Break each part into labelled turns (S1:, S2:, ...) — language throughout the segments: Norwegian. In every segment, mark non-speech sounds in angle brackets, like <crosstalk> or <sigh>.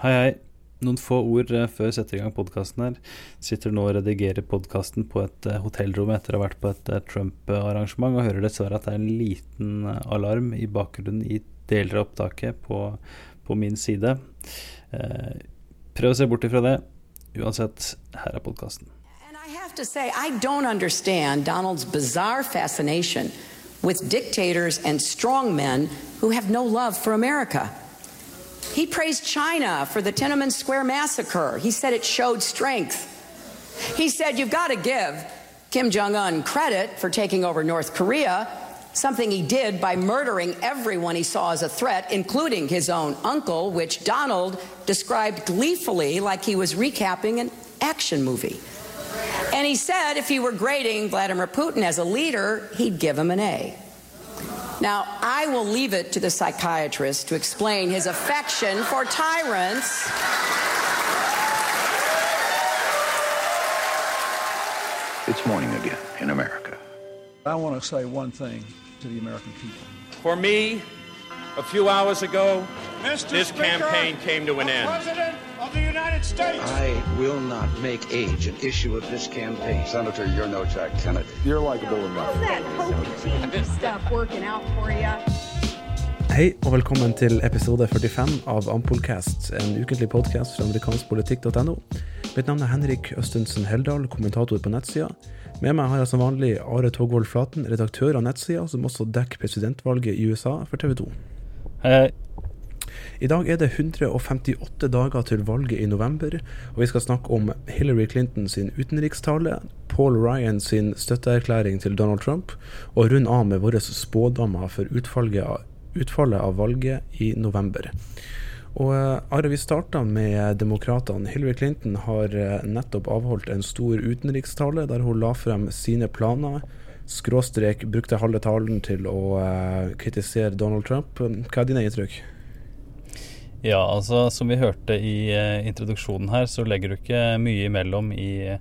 S1: Hei, hei. Noen få ord eh, før jeg setter i gang podkasten her. Sitter nå og redigerer podkasten på et eh, hotellrom etter å ha vært på et eh, Trump-arrangement, og hører dessverre at det er en liten alarm i bakgrunnen i deler av opptaket på, på min side. Eh, prøv å se bort ifra det. Uansett, her er podkasten.
S2: I don't understand Donald's bizarre fascination with dictators and strongmen who have no love for America. He praised China for the Tiananmen Square massacre. He said it showed strength. He said you've got to give Kim Jong un credit for taking over North Korea, something he did by murdering everyone he saw as a threat, including his own uncle, which Donald described gleefully like he was recapping an action movie. And he said if he were grading Vladimir Putin as a leader, he'd give him an A. Now, I will leave it to the psychiatrist to explain his affection for tyrants.
S3: It's morning again in America.
S4: I want to say one thing to the American people.
S5: For me, a few hours ago,
S6: Mr.
S5: this
S6: Speaker,
S5: campaign came to an end.
S6: Of the United States.
S3: I will not make age an issue of this campaign.
S7: Senator, you're no Jack Kennedy.
S8: You're likable enough.
S9: How's that coaching <laughs> stuff working out for you?
S10: Hei og velkommen til episode 45 av Ampolcast, en ukentlig podkast fra amerikanskpolitikk.no. Mitt navn er Henrik Østensen Heldal, kommentator på nettsida. Med meg har jeg som vanlig Are Togvold Flaten, redaktør av nettsida, som også dekker presidentvalget i USA for TV 2.
S1: Hei, hei.
S10: I dag er det 158 dager til valget i november, og vi skal snakke om Hillary Clinton sin utenrikstale, Paul Ryan sin støtteerklæring til Donald Trump, og runde av med våre spådommer for utfallet, utfallet av valget i november. Og uh, Are, vi starta med demokratene. Hillary Clinton har uh, nettopp avholdt en stor utenrikstale der hun la frem sine planer. Skråstrek brukte halve talen til å uh, kritisere Donald Trump. Hva er dine inntrykk?
S1: Ja, altså som vi hørte i uh, introduksjonen her, så legger du ikke mye imellom i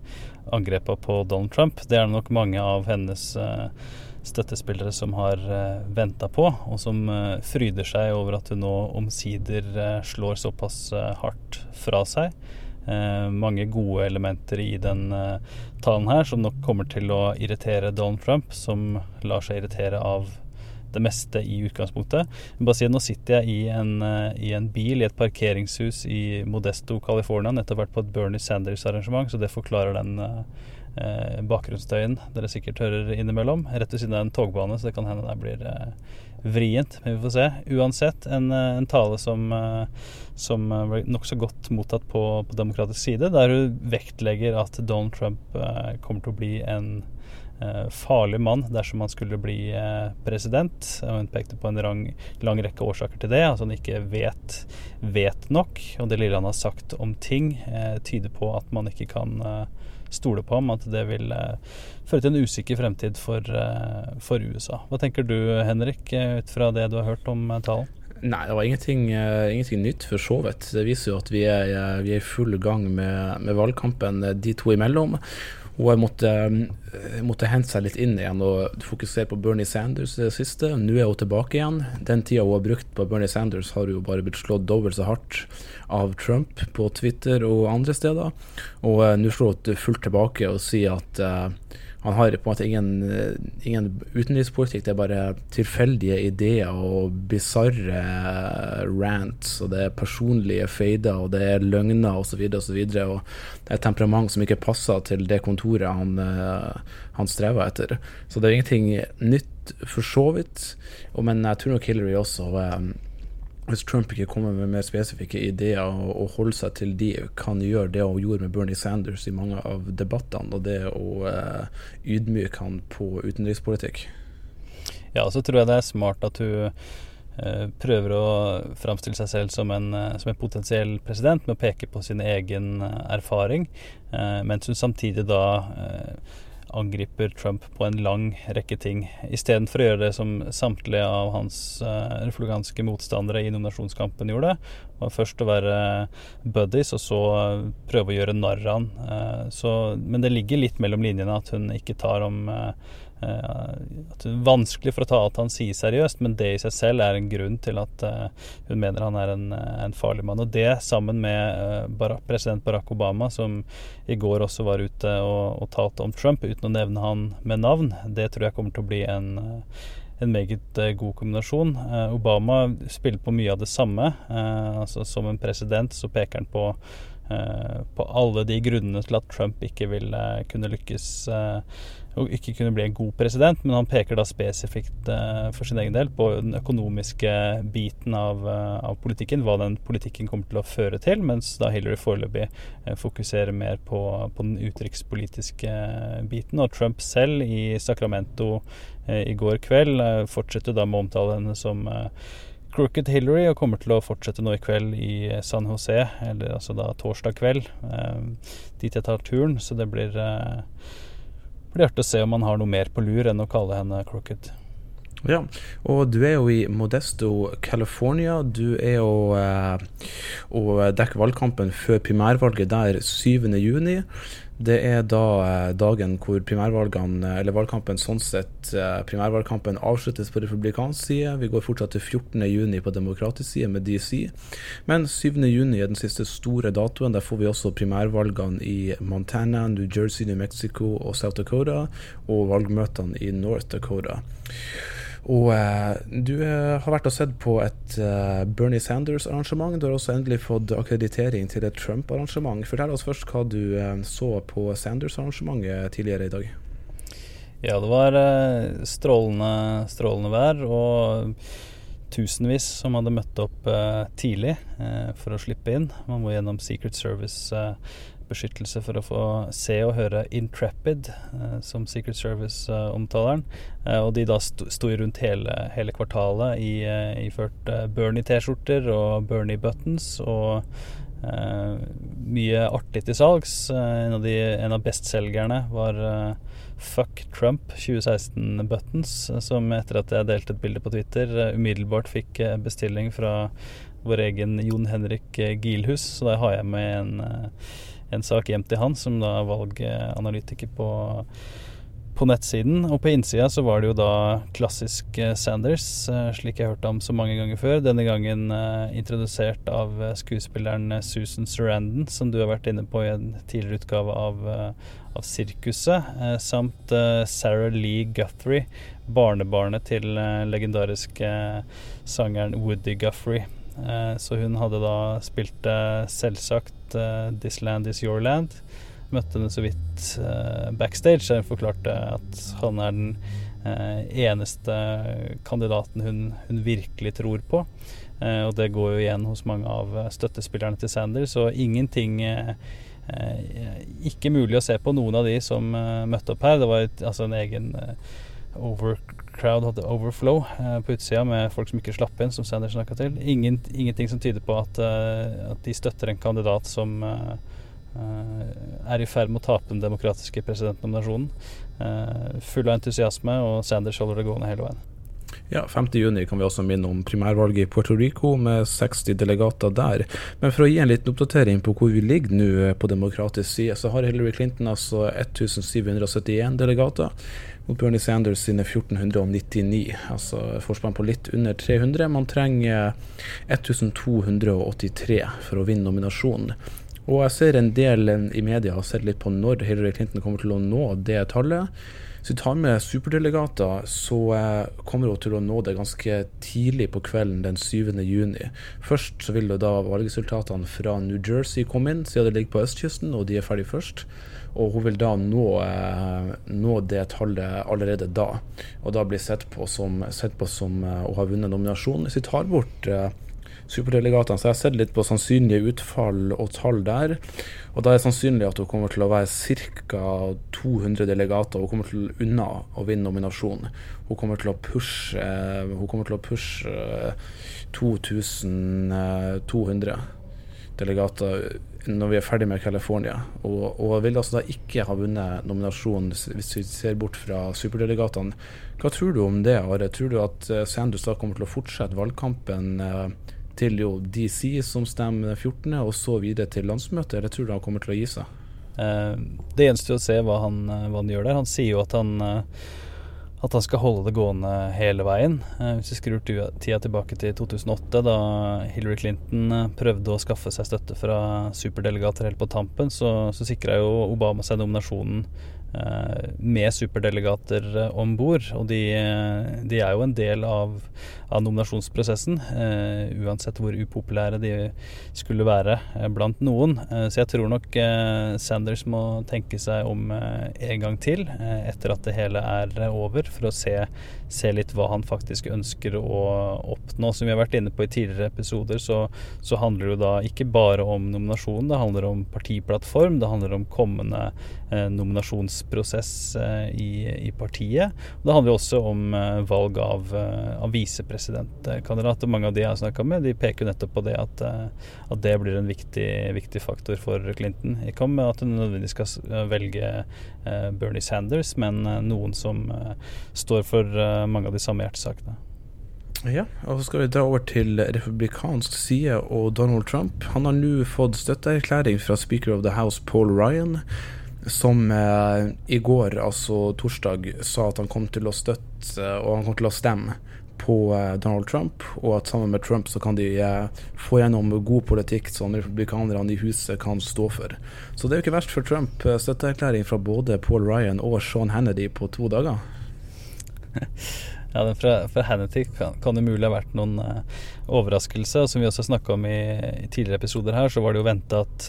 S1: angrepa på Donald Trump. Det er det nok mange av hennes uh, støttespillere som har uh, venta på, og som fryder seg over at hun nå omsider slår såpass hardt fra seg. mange gode elementer i den talen her som nok kommer til å irritere Donald Trump, som lar seg irritere av det meste i utgangspunktet. Bare si, nå sitter jeg i en, i en, bil i et parkeringshus i Modesto, California. Nettopp vært på et Bernie Sanders-arrangement, så det forklarer den eh, bakgrunnsstøyen dere sikkert hører innimellom. Rett ved siden av en togbane, så det kan hende det blir eh, vrient. Men vi får se. Uansett, en, en tale som, eh, som ble nokså godt mottatt på, på, demokratisk side, der hun vektlegger at Donald Trump eh, kommer til å bli en Eh, farlig mann dersom han skulle bli eh, president. Hun pekte på en lang, lang, rekke årsaker til det. Altså han ikke vet, vet nok. Og det lille han har sagt om ting, eh, tyder på at man ikke kan stole på ham. At det vil føre til en usikker fremtid for, for USA. Hva tenker du Henrik, ut fra det du har hørt om talen?
S10: Nei, det var ingenting, ingenting, nytt, for så vidt. Det viser jo at vi er, er i full gang med, med valgkampen de to imellom. Hun måtte, måtte hente seg litt inn igjen og fokusere på Bernie Sanders det siste. Nå er hun tilbake igjen. Den tida hun har brukt på Bernie Sanders, har jo bare blitt slått dobbelt så hardt av Trump på Twitter og andre steder. Og uh, nå slår hun fullt tilbake og sier at uh, han har på en måte ingen, ingen, utenrikspolitikk, det er bare tilfeldige ideer og bisarre rants, og det er personlige feider, og det er løgner osv. osv. Og, og det er et temperament som ikke passer til det kontoret han, han strever etter. Så det er ingenting nytt for så vidt, men jeg tror nok Hillary også hvis Trump ikke kommer med mer spesifikke ideer og, og holder seg til de, kan gjøre det hun gjorde med Bernie Sanders i mange av debattene, og det å eh, ydmyke han på utenrikspolitikk.
S1: Ja, så tror jeg det er smart at hun eh, prøver å framstille seg selv som en, uh, som en, potensiell president med å peke på sin egen erfaring, mens hun samtidig da angriper Trump på en lang rekke ting. Istedenfor å gjøre det som samtlige av hans uh, republikanske motstandere i nominasjonskampen gjorde. Var først å være buddies, og så prøve å gjøre narr av han. Uh, men det ligger litt mellom linjene at hun ikke tar om uh, at det er vanskelig for å ta at han sier seriøst, men det i seg selv er en grunn til at hun mener han er en, en farlig mann. Og det sammen med president Barack Obama, som i går også var ute og, og talte om Trump uten å nevne han med navn, det tror jeg kommer til å bli en en meget eh, god kombinasjon. Eh, Obama spiller på mye av det samme. Eh, altså Som en president så peker han på, på alle de grunnene til at Trump ikke vil kunne lykkes og ikke kunne bli en god president, men han peker da spesifikt for sin egen del på den økonomiske biten av, av, politikken, hva den politikken kommer til å føre til, mens da Hillary foreløpig fokuserer mer på, på den utenrikspolitiske biten. Og Trump selv i Sacramento i går kveld. Eh, fortsetter da med å omtale henne som eh, Crooked Hillary, og kommer til å fortsette nå i kveld i San José, eller altså da torsdag kveld. dit jeg tar turen, så det blir, blir artig å se om han har noe mer på lur enn å kalle henne Crooked.
S10: Ja, og du er jo i Modesto, California. Du er jo eh, og dekker valgkampen før primærvalget der 7.6. Det er da eh, dagen hvor primærvalgene, eller valgkampen sånn sett, eh, primærvalgkampen avsluttes på republikansk side. Vi går fortsatt til 14.6 på demokratisk side med DC. Men 7.6 er den siste store datoen. Der får vi også primærvalgene i Montana, New Jersey, New Mexico og South Dakota, og valgmøtene i North Dakota. Og eh, du eh, har vært og sett på et eh, Bernie Sanders-arrangement. Du har også endelig fått akkreditering til et Trump-arrangement. Fortell oss først hva du så på Sanders-arrangementet tidligere i dag.
S1: Ja, det var strålende, strålende vær. og tusenvis som hadde møtt opp tidlig for å slippe inn. Man må gjennom Secret Service beskyttelse for å få se og høre Intrepid, eh, som Secret Service eh, omtaler den. Eh, og de da sto, rundt hele, hele kvartalet i, iført Bernie-T-skjorter og Bernie-buttons. og Uh, mye artig til salgs. En av, de, en av bestselgerne var uh, Fuck Trump 2016 Buttons, som etter at jeg delte et bilde på Twitter, umiddelbart fikk bestilling fra vår egen Jon Henrik Gilhus. Så da har jeg med en en sak hjem til han, som da er valganalytiker på, på nettsiden. Og på innsida så var det jo da klassisk eh, Sanders, eh, slik jeg hørte ham så mange ganger før. Denne gangen eh, introdusert av skuespilleren Susan Sarandon, som du har vært inne på i en tidligere utgave av, av Sirkuset, samt Sarah Lee Guthrie, barnebarnet til legendariske sangeren Woody Guthrie. Så hun hadde da spilt selvsagt uh, 'This Land Is Your Land'. Møtte henne så vidt backstage. Jeg forklarte at han er den eneste kandidaten hun, hun, virkelig tror på. og det går jo igjen hos mange av støttespillerne til Sanders, så ingenting Ikke mulig å se på noen av de som møtte opp her. Det var altså en egen over crowd hadde overflow eh, på utsida med folk som ikke slapp inn, som Sanders snakka til. Ingen, ingenting som tyder på at, uh, at, de støtter en kandidat som uh, er i ferd med å tape den demokratiske presidentnominasjonen. full av entusiasme, og Sanders holder det gående hele veien.
S10: Ja, 5.6 kan vi også minne om primærvalget i Puerto Rico med 60 delegater der. Men for å gi en liten oppdatering på hvor vi ligger nå på demokratisk side, så har Hillary Clinton altså 1771 delegater mot Bernie Sanders sine 1499, altså forspann på litt under 300. Man trenger 1283 for å vinne nominasjonen. Og jeg ser en del i media har sett litt på når Hillary Clinton kommer til å nå det tallet. Hvis vi tar med superdelegater, så eh, kommer hun til å nå det ganske tidlig på kvelden den 7. juni. Først så vil da valgresultatene fra New Jersey komme inn, siden det ligger på østkysten og de er ferdig først. Og hun vil da nå, eh, nå, det tallet allerede da, og da blir sett på som, sett på som eh, å ha vunnet nominasjonen. Hvis vi tar bort superdelegatene, så jeg har sett litt på sannsynlige utfall og tall der. Og da er det sannsynlig at hun kommer til å være ca. 200 delegater. Hun kommer til unna å vinne nominasjonen. Hun kommer til å pushe, til å pushe uh, 2200 delegater når vi er ferdig med California, og, og vil altså da ikke ha vunnet nominasjonen hvis vi ser bort fra superdelegatene. Hva tror du om det, Are? Tror du at Sandus Sanders da kommer til å fortsette valgkampen eh, til jo DC, som stemmer 14., og så videre til landsmøtet, eller tror du han kommer til å gi seg?
S1: Eh, det gjenstår å se hva han, hva han, gjør der. Han sier jo at han at han skal holde det gående hele veien. Eh, hvis vi skrur tida tilbake til 2008, da Hillary Clinton eh, prøvde å skaffe seg støtte fra superdelegater helt på tampen, så, så sikra jo Obama seg nominasjonen Eh, med superdelegater eh, om bord. Og de, eh, de, er jo en del av, av nominasjonsprosessen, uh, uansett hvor upopulære de skulle være blant noen. Uh, så jeg tror nok uh, Sanders må tenke seg om en gang til etter at det hele er over, for å se, se, litt hva han faktisk ønsker å oppnå. Som vi har vært inne på i tidligere episoder, så, så handler det jo da ikke bare om nominasjonen, det handler om partiplattform, det handler om kommende nominasjons valgsprosess eh, i, i, partiet. Og det handler også om eh, valg av, eh, av visepresidentkandidat. Mange av de jeg har snakka med, de peker nettopp på det at, at det blir en viktig, viktig, faktor for Clinton. Ikke om at hun nødvendigvis skal velge Bernie Sanders, men noen som står for mange av de samme hjertesakene.
S10: Ja, og så skal vi dra over til republikansk side og Donald Trump. Han har nå fått støtteerklæring fra speaker of the House Paul Ryan som eh, i går, altså torsdag, sa at han kom til å støtte og han kom til å stemme på eh, Donald Trump, og at sammen med Trump så kan de eh, få gjennom god politikk som republikanerne i huset kan stå for. Så det er jo ikke verst for Trump. Eh, støtteerklæring fra både Paul Ryan og Sean Hannity på to dager. <laughs>
S1: Ja, den fra, fra Hannity kan, kan det mulig ha vært noen uh, overraskelse. Som vi også snakka om i, i, tidligere episoder her, så var det jo venta at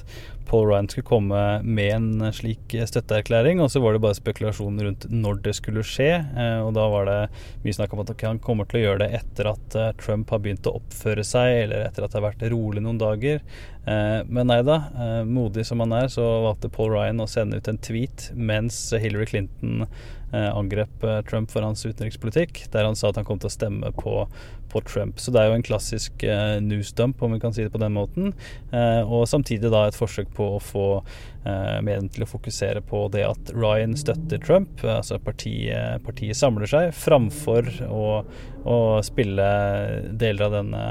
S1: Paul Ryan skulle komme med en slik støtteerklæring, og så var det bare spekulasjon rundt når det skulle skje. Eh, og da var det mye snakk om at han kommer til å gjøre det etter at eh, Trump har begynt å oppføre seg, eller etter at det har vært rolig noen dager. Eh, men nei da, eh, modig som han er, så valgte Paul Ryan å sende ut en tweet mens Hillary Clinton eh, angrep eh, Trump for hans utenrikspolitikk, der han sa at han kom til å stemme på på Trump. Så det er jo en klassisk news newsdump, om vi kan si det på den måten. Eh, og samtidig da et forsøk på å få eh, mediene til å fokusere på det at Ryan støtter Trump, altså partiet, partiet samler seg, framfor å, å spille deler av denne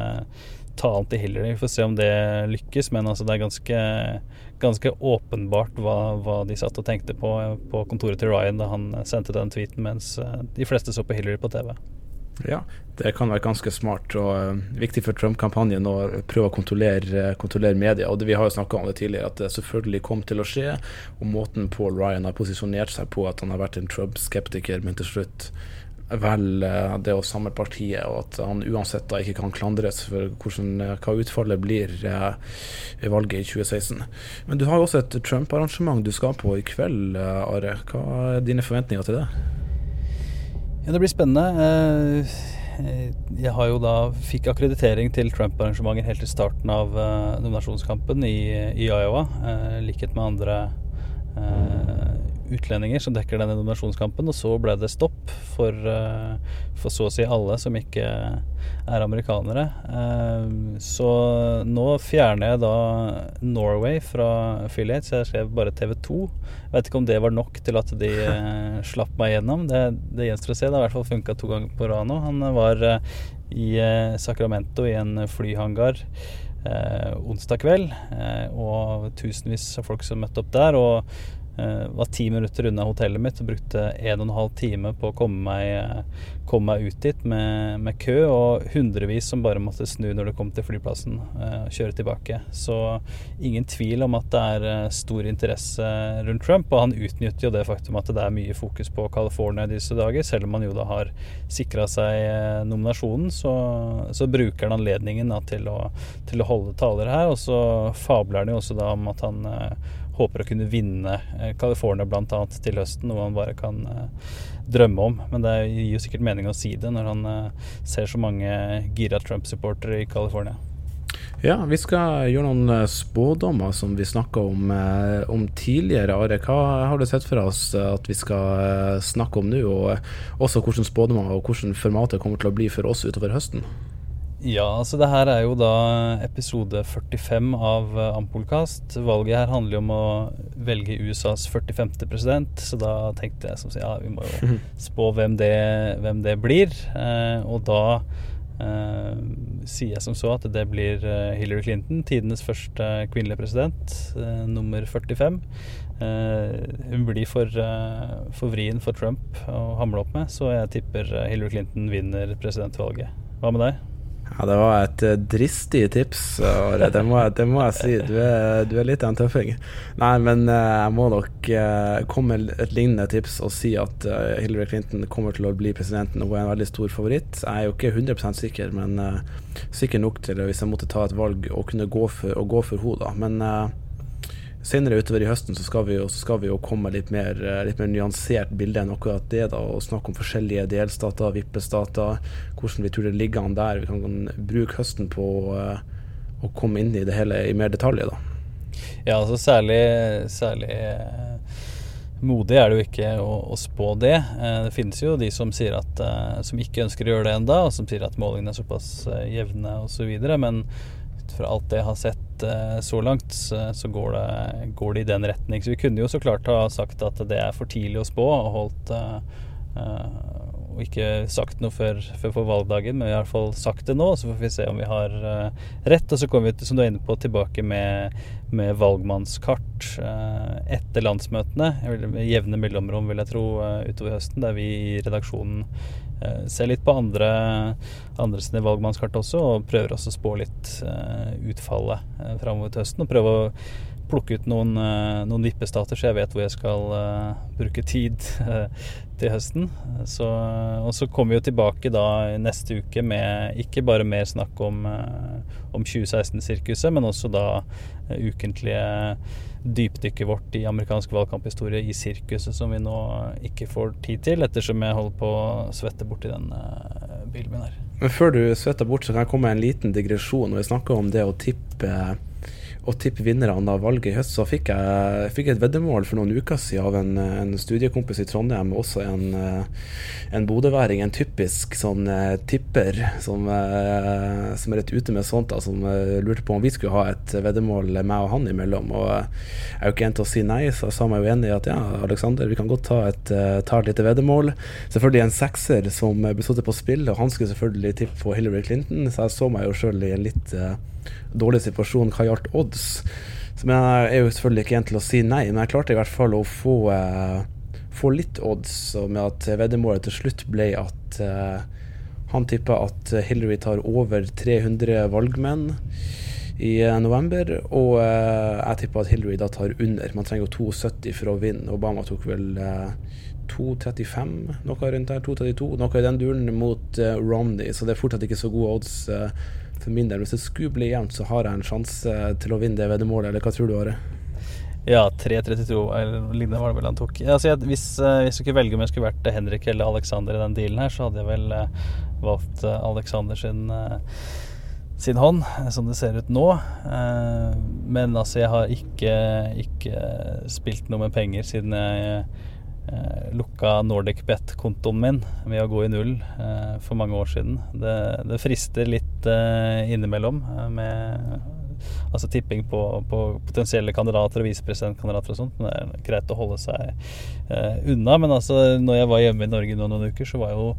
S1: talen til Hillary. Vi får se om det lykkes, men altså det er ganske, ganske åpenbart hva, hva, de satt og tenkte på på kontoret til Ryan da han sendte den tweeten mens eh, de fleste så på Hillary på TV.
S10: Ja, det kan være ganske smart og uh, viktig for Trump-kampanjen å prøve å kontrollere, uh, kontrollere media. Og det, Vi har jo snakka om det tidligere, at det selvfølgelig kom til å skje. Og måten Paul Ryan har posisjonert seg på, at han har vært en Trump-skeptiker, men til slutt velger uh, det å samle partiet, og at han uansett da ikke kan klandres for hvordan, hva utfallet blir i valget i 2016. Men du har jo også et Trump-arrangement du skal på i kveld, Are. Hva er dine forventninger til det?
S1: Ja, det blir spennende. Eh, jeg har jo da fikk akkreditering til Trump-arrangementer helt til starten av eh, nominasjonskampen i, i Iowa. i likhet med andre utlendinger som dekker denne nominasjonskampen. Og så ble det stopp for, eh, for så å si alle som ikke er amerikanere. Eh, så nå fjerner jeg da Norway fra affiliates. jeg skrev bare TV2. Jeg vet ikke om det var nok til at de eh, <laughs> slapp meg gjennom. Det, det gjenstår å se. Det har i hvert fall funka to ganger på rad nå. Han var i Sacramento i en flyhangar. Eh, onsdag kveld, eh, og tusenvis av folk som møtte opp der. Og var ti minutter unna hotellet mitt og brukte en og en halv time på å komme meg, eh, komme meg ut dit med, med, kø, og hundrevis som bare måtte snu når det kom til flyplassen eh, og kjøre tilbake. Så ingen tvil om at det er stor interesse rundt Trump, og han utnytter jo det faktum at det er mye fokus på California disse dager. Selv om han jo da har sikra seg nominasjonen, så, så, bruker han anledningen da, til, å, til, å, holde taler her, og så fabler han jo også da om at han håper å kunne vinne eh, California bl.a. til høsten, noe han bare kan eh, drømme om. Men det gir jo sikkert mening å si det når han eh, ser så mange gira Trump-supportere i California.
S10: Ja, vi skal gjøre noen spådommer som vi snakka om, om, tidligere. Are, hva har du sett for oss at vi skal snakke om nå, og også hvordan spådommer og hvordan formatet kommer til å bli for oss utover høsten?
S1: Ja, altså det her er jo da episode 45 av eh, Ampolkast. Valget her handler jo om å velge USAs 45. president, så da tenkte jeg som sier, ja, vi må jo <laughs> spå hvem det, hvem det blir. Eh, og da eh, sier jeg som så at det blir eh, Hillary Clinton, tidenes første kvinnelige president, eh, nummer 45. Eh, hun blir for, for vrien for Trump å hamle opp med, så jeg tipper Hillary Clinton vinner presidentvalget. Hva med deg?
S10: Ja, Det var et uh, dristig tips, Are. Det, det må jeg si. Du er, du er litt av en tøffing. Nei, men uh, jeg må nok uh, komme med et lignende tips og si at Hillary Clinton kommer til å bli presidenten. Hun er en veldig stor favoritt. Jeg er jo ikke 100 sikker, men sikker nok til hvis jeg måtte ta et valg å kunne gå for, å gå for henne. da. Men senere utover i høsten så skal vi jo, skal vi jo komme litt mer, eh, litt mer nyansert bilde enn akkurat det. da, Og snakke om forskjellige delstater, vippestater, hvordan vi tror det ligger an der. Vi kan, bruke høsten på eh, å komme inn i det hele i mer detalj. da.
S1: Ja, altså særlig, særlig eh, modig er det jo ikke å, å spå det. Det finnes jo de som sier at som ikke ønsker å gjøre det enda, og som sier at målingene er såpass jevne osv. Men ut fra alt det jeg har sett eh, så langt, så, går, det, går det i den retning. Så vi kunne jo så klart ha sagt at det er for tidlig å spå, og holdt eh, eh, og ikke sagt noe før, før på valgdagen, men vi har i hvert fall sagt det nå. Så får vi se om vi har rett. Og så kommer vi som du er inne på, tilbake med, med valgmannskart etter landsmøtene. Jevne mellomrom, vil jeg tro, utover høsten. Der vi i redaksjonen ser litt på andre, andre sine valgmannskart også, og prøver også å spå litt eh, utfallet eh, framover til høsten. Og prøve å plukke ut noen, eh, noen vippestater, så jeg vet hvor jeg skal eh, bruke tid eh, til høsten. Så, og så kommer vi jo tilbake da neste uke med ikke bare mer snakk om, eh, om 2016-sirkuset, men også da eh, ukentlige dypdykket vårt i amerikansk valgkamphistorie i sirkuset, som vi nå ikke får tid til, ettersom jeg holder på å svette borti den uh, bilen min her.
S10: Men før du svetter bort, så kan jeg komme med en liten digresjon. Når vi snakker om det å tippe å tippe vinnerne av valget i høst, så fikk jeg, fikk et veddemål for noen uker siden av en, en studiekompis i Trondheim, også en, eh, en bodøværing, en typisk sånn eh, tipper som, eh, som er litt ute med sånt, da, som lurte på om vi skulle ha et veddemål meg og han imellom. Og jeg er jo ikke en til å si nei, så jeg sa meg jo enig i at ja, Aleksander, vi kan godt ta et, ta et lite veddemål. Selvfølgelig en sekser som ble satt på spill, og han skulle selvfølgelig tippe på Hillary Clinton, så jeg så meg jo sjøl i en litt dårlig situasjon hva gjaldt odds. Så jeg er jo selvfølgelig ikke en til å si nei, men jeg klarte i hvert fall å få, eh, få litt odds, med at veddemålet til slutt ble at eh, han tippa at Hillary tar over 300 valgmenn i eh, november, og eh, jeg tippa at Hillary da tar under. Man trenger jo 72 for å vinne. Obama tok vel eh, 2,35, noe rundt der. 2,32, noe i den duren mot eh, Romney, så det er fortsatt ikke så gode odds eh, for min del. Hvis det skulle bli jevnt, så har jeg en sjanse til å vinne det veddemålet, eller hva tror du, Are?
S1: Ja, 3.32 eller lignende var det vel han tok. Altså jeg, hvis, eh, hvis jeg skulle velge om jeg skulle vært Henrik eller Alexander i den dealen her, så hadde jeg vel eh, valgt eh, Alexander sin, sin hånd, som det ser ut nå. Men altså, jeg har ikke, ikke spilt noe med penger siden jeg lukka Nordic Bet-kontoen min ved å gå i null eh, for mange år siden. Det, det frister litt eh, innimellom eh, med altså tipping på, på potensielle kandidater og visepresidentkandidater og sånt. Men det er greit å holde seg eh, unna. Men altså, når jeg var hjemme i Norge nå noen uker, så var jo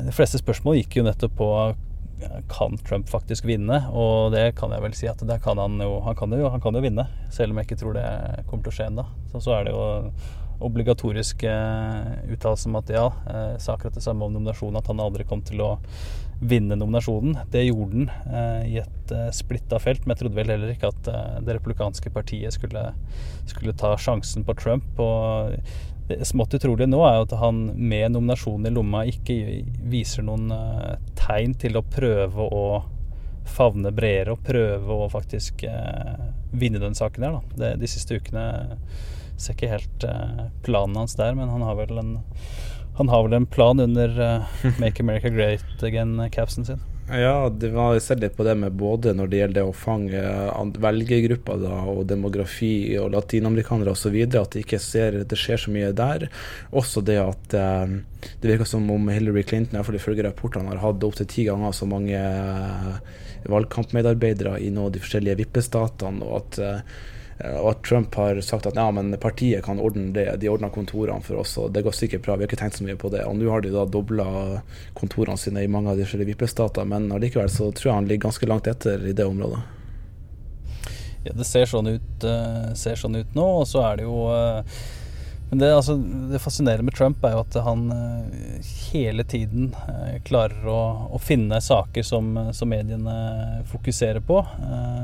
S1: De fleste spørsmål gikk jo nettopp på kan Trump faktisk vinne? Og det kan jeg vel si at det kan han jo. Han kan jo, han kan jo vinne, selv om jeg ikke tror det kommer til å skje ennå. Så, så er det jo obligatorisk eh, uttalelse om at ja, sa akkurat det samme om nominasjonen, at han aldri kom til å vinne nominasjonen. Det gjorde han eh, i et eh, splitta felt, men jeg trodde vel heller ikke at det republikanske partiet skulle, skulle ta sjansen på Trump. Og det smått utrolige nå er jo at han med nominasjonen i lomma ikke viser noen tegn til å prøve å favne bredere og prøve å faktisk vinne den saken her. Da. De siste ukene ser ikke helt eh, planen hans der, men han har vel en han har vel en plan under eh, <laughs> Make America Great Again-capsen sin.
S10: Ja, det var jeg ser litt på det med både når det gjelder det å fange an- velgergrupper da, og demografi og latinamerikanere osv., at det ikke ser, det skjer så mye der. Også det at eh, det virker som om Hillary Clinton, iallfall ifølge rapportene, har hatt opptil ti ganger så mange eh, valgkampmedarbeidere i noen av de forskjellige vippestatene, og at eh, Og at Trump har sagt at ja, men partiet kan ordne det, de ordner kontorene for oss, og det går sikkert bra, vi har ikke tenkt så mye på det. Og nå har de da dobla kontorene sine i mange av de forskjellige vippestater, men allikevel så tror jeg han ligger ganske langt etter i det området.
S1: Ja, det ser sånn ut, uh, ser sånn ut nå, og så er det jo uh, men det, altså, det, fascinerende med Trump er jo at han uh, hele tiden klarer å, å, finne saker som, som, mediene fokuserer på.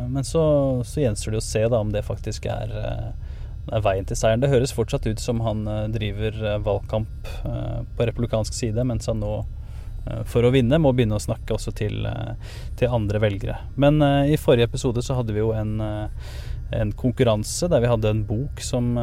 S1: men så, så gjenstår det å se da, om det faktisk er, er, veien til seieren. Det høres fortsatt ut som han driver valgkamp på republikansk side, mens han nå Eh, for å vinne, må begynne å snakke også til, eh, til andre velgere. Men i forrige episode så hadde vi jo en, en konkurranse der vi hadde en bok som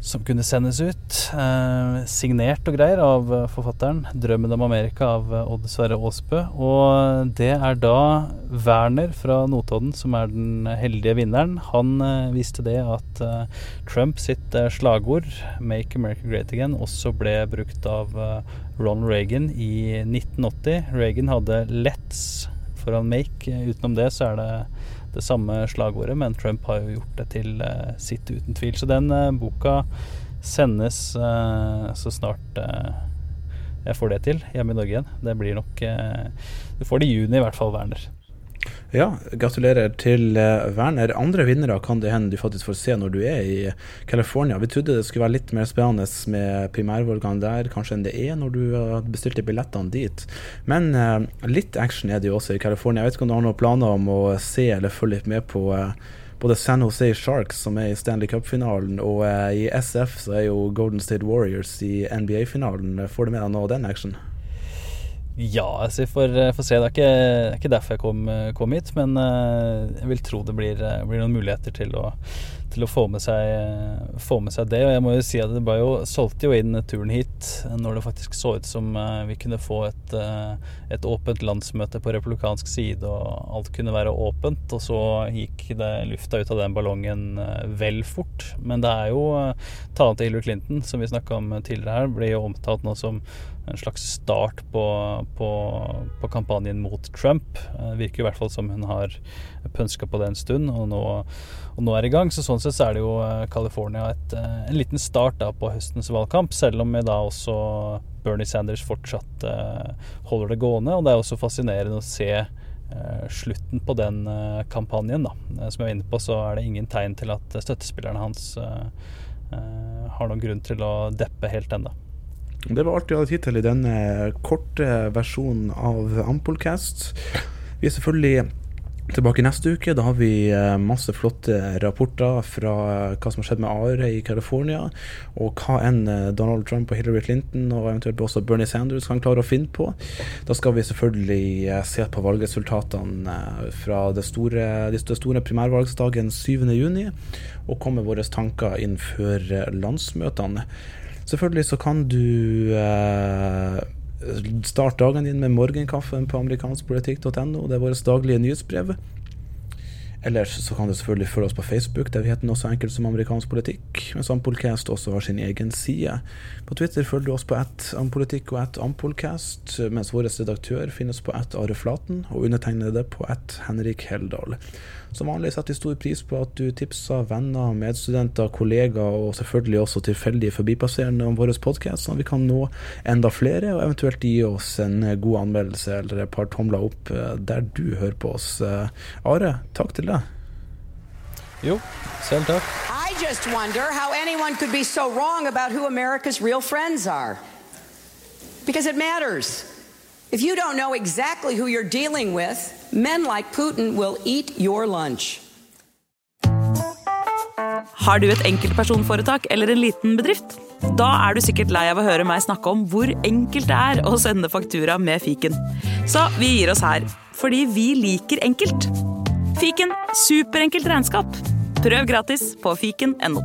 S1: som kunne sendes ut. Eh, signert og greier av eh, forfatteren 'Drømmen om Amerika' av eh, Odd Sverre Aasbø. Og det er da Werner fra Notodden som er den heldige vinneren. Han eh, viste det at eh, Trump sitt eh, slagord 'Make America Great Again' også ble brukt av Ron Reagan i 1980. Reagan hadde 'Let's' foran 'Make'. Utenom det så er det det samme slagordet, men Trump har jo gjort det til uh, sitt, uten tvil. Så den uh, boka sendes uh, så snart jeg får det til hjemme i Norge igjen. Det blir nok Du får det i juni i hvert fall, Werner.
S10: Ja, gratulerer til uh, Werner. Andre vinnere kan det hende du faktisk får se når du er i California. Vi trodde det skulle være litt mer spennende med primærvalgene der kanskje enn det er når du har bestilt billettene dit. Men eh, litt action er det jo også i California. Jeg vet ikke om du har noen planer om å se eller følge litt med på eh, både San Jose Sharks, som er i Stanley Cup-finalen, og i SF så er jo Golden State Warriors i NBA-finalen. Får du med deg noe av den action?
S1: Ja, altså vi får, eh, får, se. Det er, ikke, det er ikke, derfor jeg kom, eh, kom hit, men uh, jeg vil tro det blir, blir noen muligheter til å, til å få, med seg, få, med seg, det. Og jeg må jo si at det bare jo, solgte jo inn turen hit når det faktisk så ut som uh, vi kunne få et, uh, et, åpent landsmøte på republikansk side, og alt kunne være åpent. Og så gikk det lufta ut av den ballongen vel fort. Men det er jo talen til Hillary Clinton, som vi snakka om tidligere her, blir jo omtalt nå som en slags start på, på, på, kampanjen mot Trump. Det virker i hvert fall som hun har pønska på det en stund, og nå, og nå, er i gang. Så sånn sett så er det jo eh, California et, eh, en liten start da på høstens valgkamp, selv om da også Bernie Sanders fortsatt uh, holder det gående. Og det er også fascinerende å se slutten på den kampanjen. da. Som jeg var inne på, så er det ingen tegn til at støttespillerne hans har noen grunn til å deppe helt ennå.
S10: Det var alt vi hadde tid til i denne korte versjonen av Ampolcast. Vi er selvfølgelig tilbake neste uke. Da har vi eh, masse flotte rapporter fra eh, hva som har skjedd med Are i California, og hva enn eh, Donald Trump og Hillary Clinton og eventuelt også Bernie Sanders kan klare å finne på. Da skal vi selvfølgelig se på valgresultatene fra det store, det store primærvalgsdagen 7.6, og komme våre tanker inn før landsmøtene. Selvfølgelig så kan du eh, starte dagen din med morgenkaffen på amerikanskpolitikk.no. Det er vårt daglige nyhetsbrev. Ellers så kan du selvfølgelig følge oss på Facebook, der vi heter noe så enkelt som amerikansk politikk. Mens Ampolcast også har sin egen side. På Twitter følger du oss på ett ampolitikk og ett ampolcast, mens vår redaktør finnes på ett Are Flaten, og undertegnede på ett Henrik Heldal. Som vanlig setter vi stor pris på at du tipser venner, medstudenter, kollegaer og selvfølgelig også tilfeldige forbipasserende om vår podkast, sånn at vi kan nå enda flere, og eventuelt gi oss en god anmeldelse eller et par tomler opp eh, der du hører på oss. Eh, Are, takk til deg.
S1: Jo, selv takk.
S2: I just wonder how anyone could be so wrong about who America's real friends are. Because it matters. If you don't know exactly who you're dealing with, men like Putin will eat your lunch.
S7: Har du et enkeltpersonforetak eller en liten bedrift? Da er du sikkert lei av å høre meg snakke om hvor enkelt det er å sende faktura med fiken. Så vi gir oss her, fordi vi liker enkelt. Fiken superenkelt regnskap. Prøv gratis på fiken.no.